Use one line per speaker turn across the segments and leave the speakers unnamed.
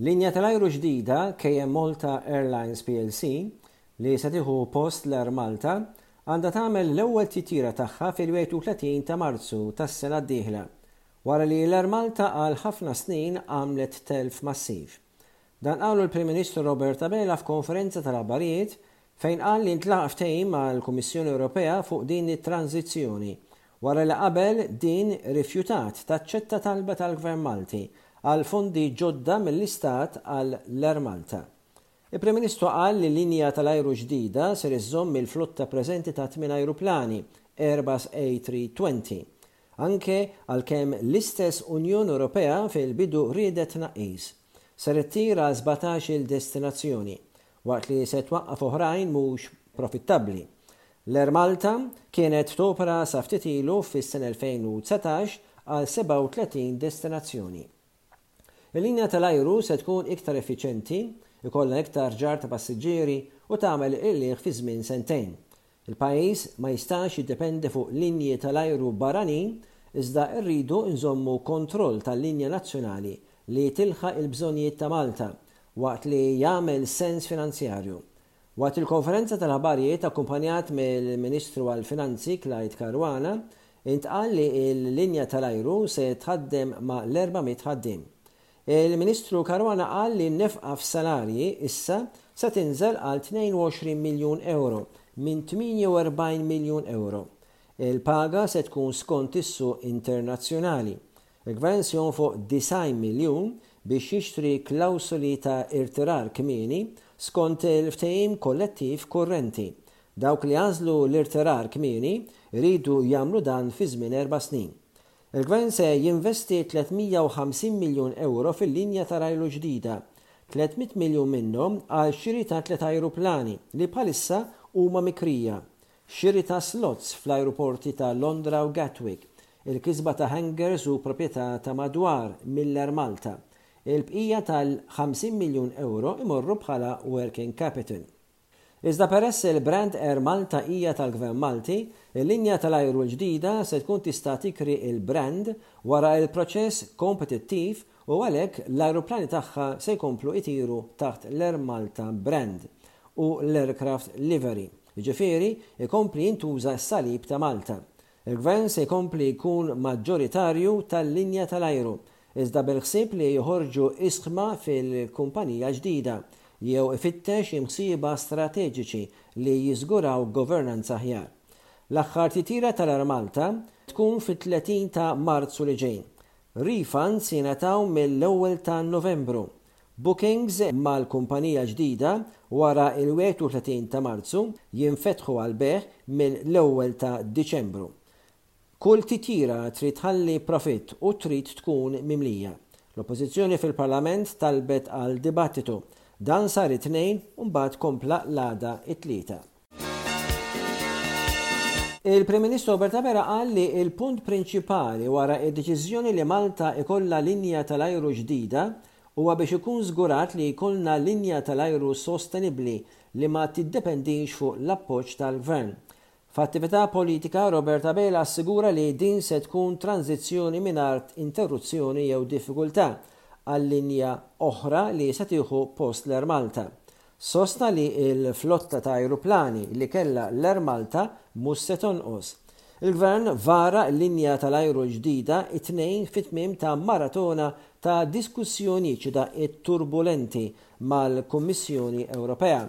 Linja tal-ajru ġdida, KM Malta Airlines plc, li se tieħu post l-Air Malta, għandha tagħmel l-ewwel titjira tagħha fil-31 ta' Marzu tas-sena d-dieħla, wara li l-Air Malta għal ħafna snin għamlet telf massiv. Dan qalu l-Prim Ministru Robert Abela f'konferenza tal-aħbarijiet fejn qal li ntlaħaq ftehim mal-Kummissjoni Ewropea fuq din it-tranżizzjoni wara li qabel din rifjutat taċċetta talba tal-Gvern Malti għal fondi ġodda mill-Istat għall-Air Malta. Il-Prim Ministru qal li linja tal-ajru ġdida ser iżżomm il-flotta preżenti ta' tmien ajruplani Airbus A320 Anke għalkemm l-istess Unjoni Ewropea fil-bidu riedet tnaqqis, ser ittir għal sbatax-il destinazzjoni, waqt li se twaqqaf oħrajn mhux profittabbli. L-Air Malta kienet topera sa ftit ilu fis-sena 2019 għal 37 destinazzjoni. Il-linja tal-ajru se tkun iktar effiċjenti, ikollha iktar ġarr ta' passiġġieri u tagħmel il-qligħ fi żmien sentejn. Il-pajjiż ma jistax jiddependi fuq linji tal-ajru barranin iżda rridu nżommu kontroll tal-linja nazzjonali li tilħaq il-bżonnijiet ta' Malta waqt li jagħmel sens finanzjarju, Waqt il-konferenza tal-aħbarijiet akkumpanjat mill-Ministru għall-Finanzi Clyde Caruana, intqal li l-linja tal-ajru se tħaddem ma' l-400 ħaddiem. Il-Ministru Caruana qal li n-nefqa f'salarji issa se tinżel għal 22 miljun ewro minn 48 miljun ewro. Il-paga se tkun skont is-suq internazzjonali, Il-Gvern se jonfoq 90 miljun biex jixtri klawsoli ta' irtirar kmieni skont il-ftehim kollettiv kurrenti. Dawk li għażlu l-irtirar kmieni jridu jagħmlu dan fi żmien erba' snin. Il-Gvern se jinvesti 350 miljun ewro fil-linja ta' rajlu ġdida, 300 miljun minnhom għal xiri ta' tliet ajruplani li bħalissa huma mikrija. Xiri ta' slots fl-ajruporti ta' Londra u Gatwick, il-kisba ta' hangars u proprjetà ta' madwar Miller Malta. Il-bqija tal-50 miljun ewro jmorru bħala working capital. Iżda peress li l-brand Air Malta hija tal-Gvern Malti, il-linja tal-ajru l-ġdida se tkun tista' tikri l-brand wara l-proċess kompetittiv u għalhekk l-ajruplani tagħha se jkomplu jtiru taħt l-Air Malta brand u l-aircraft livery. Jiġifieri, ikompli jintuża s-salib ta' Malta. Il-Gvern se jkompli jkun maġġoritarju tal-linja tal-ajru, iżda bil-ħsieb li joħorġu isħma fil-kumpanija ġdida, jew ifittex imsieħba strateġiċi li jiżguraw governanza aħjar. L-aħħar titjira tal-Air Malta tkun fit-30 ta' Marzu li ġej. Refunds jingħataw mill-ewwel ta' Novembru. Bookings mal-kumpanija ġdida wara l-31 ta' Marzu jinfetħu għall-bejgħ mill-ewwel ta' Diċembru. Kull titjira trid tħalli profitt u trid tkun mimlija. L-Oppożizzjoni fil-Parlament talbet għal dibattitu. Dan sar it-Tnejn u mbagħad kompla l-għada t-Tlieta. Il-Prim Ministru Robert Abela qal li l-punt prinċipali wara d-deċiżjoni li Malta ikollha linja tal-ajru ġdida huwa biex ikun żgurat li jkollna linja tal-ajru sostenibbli li ma tiddependix fuq l-appoġġ tal-Gvern. F'attività politika, Robert Abela assigura li din se tkun tranżizzjoni mingħajr interruzzjoni jew diffikultà għal linja oħra li se tieħu post l-Air Malta. Sostna li l-flotta ta' ajruplani li kellha l-Air Malta mhux se tonqos. Il-Gvern vara l-linja tal-ajru l-ġdida t-Tnejn fi tmiem ta' maratona ta' diskussjoniċi da' qiet turbulenti mal-Kummissjoni Ewropea.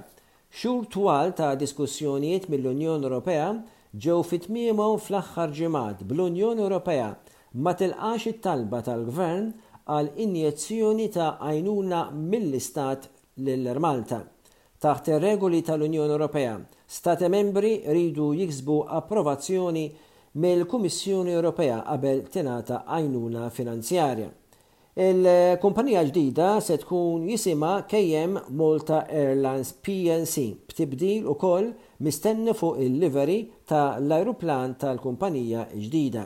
Xhur twal ta' diskussjonijiet mill-Unjoni Ewropea ġew fi tmiemhom fl-aħħar ġimgħat bl-Unjoni Ewropea ma tilqax it-talba tal-Gvern għal injezzjoni ta' għajnuna mill-Istat lil Air Malta. Taħt ir-regoli tal-Unjoni Ewropea, Stati Membri jridu jiksbu approvazzjoni mill-Kummissjoni Ewropea qabel tingħata għajnuna finanzjarja. Il-kumpanija l-ġdida se tkun jisimha KM Malta Airlines plc, b'tibdil ukoll mistenni fuq il-livery ta' l-ajruplan tal-kumpanija l-ġdida.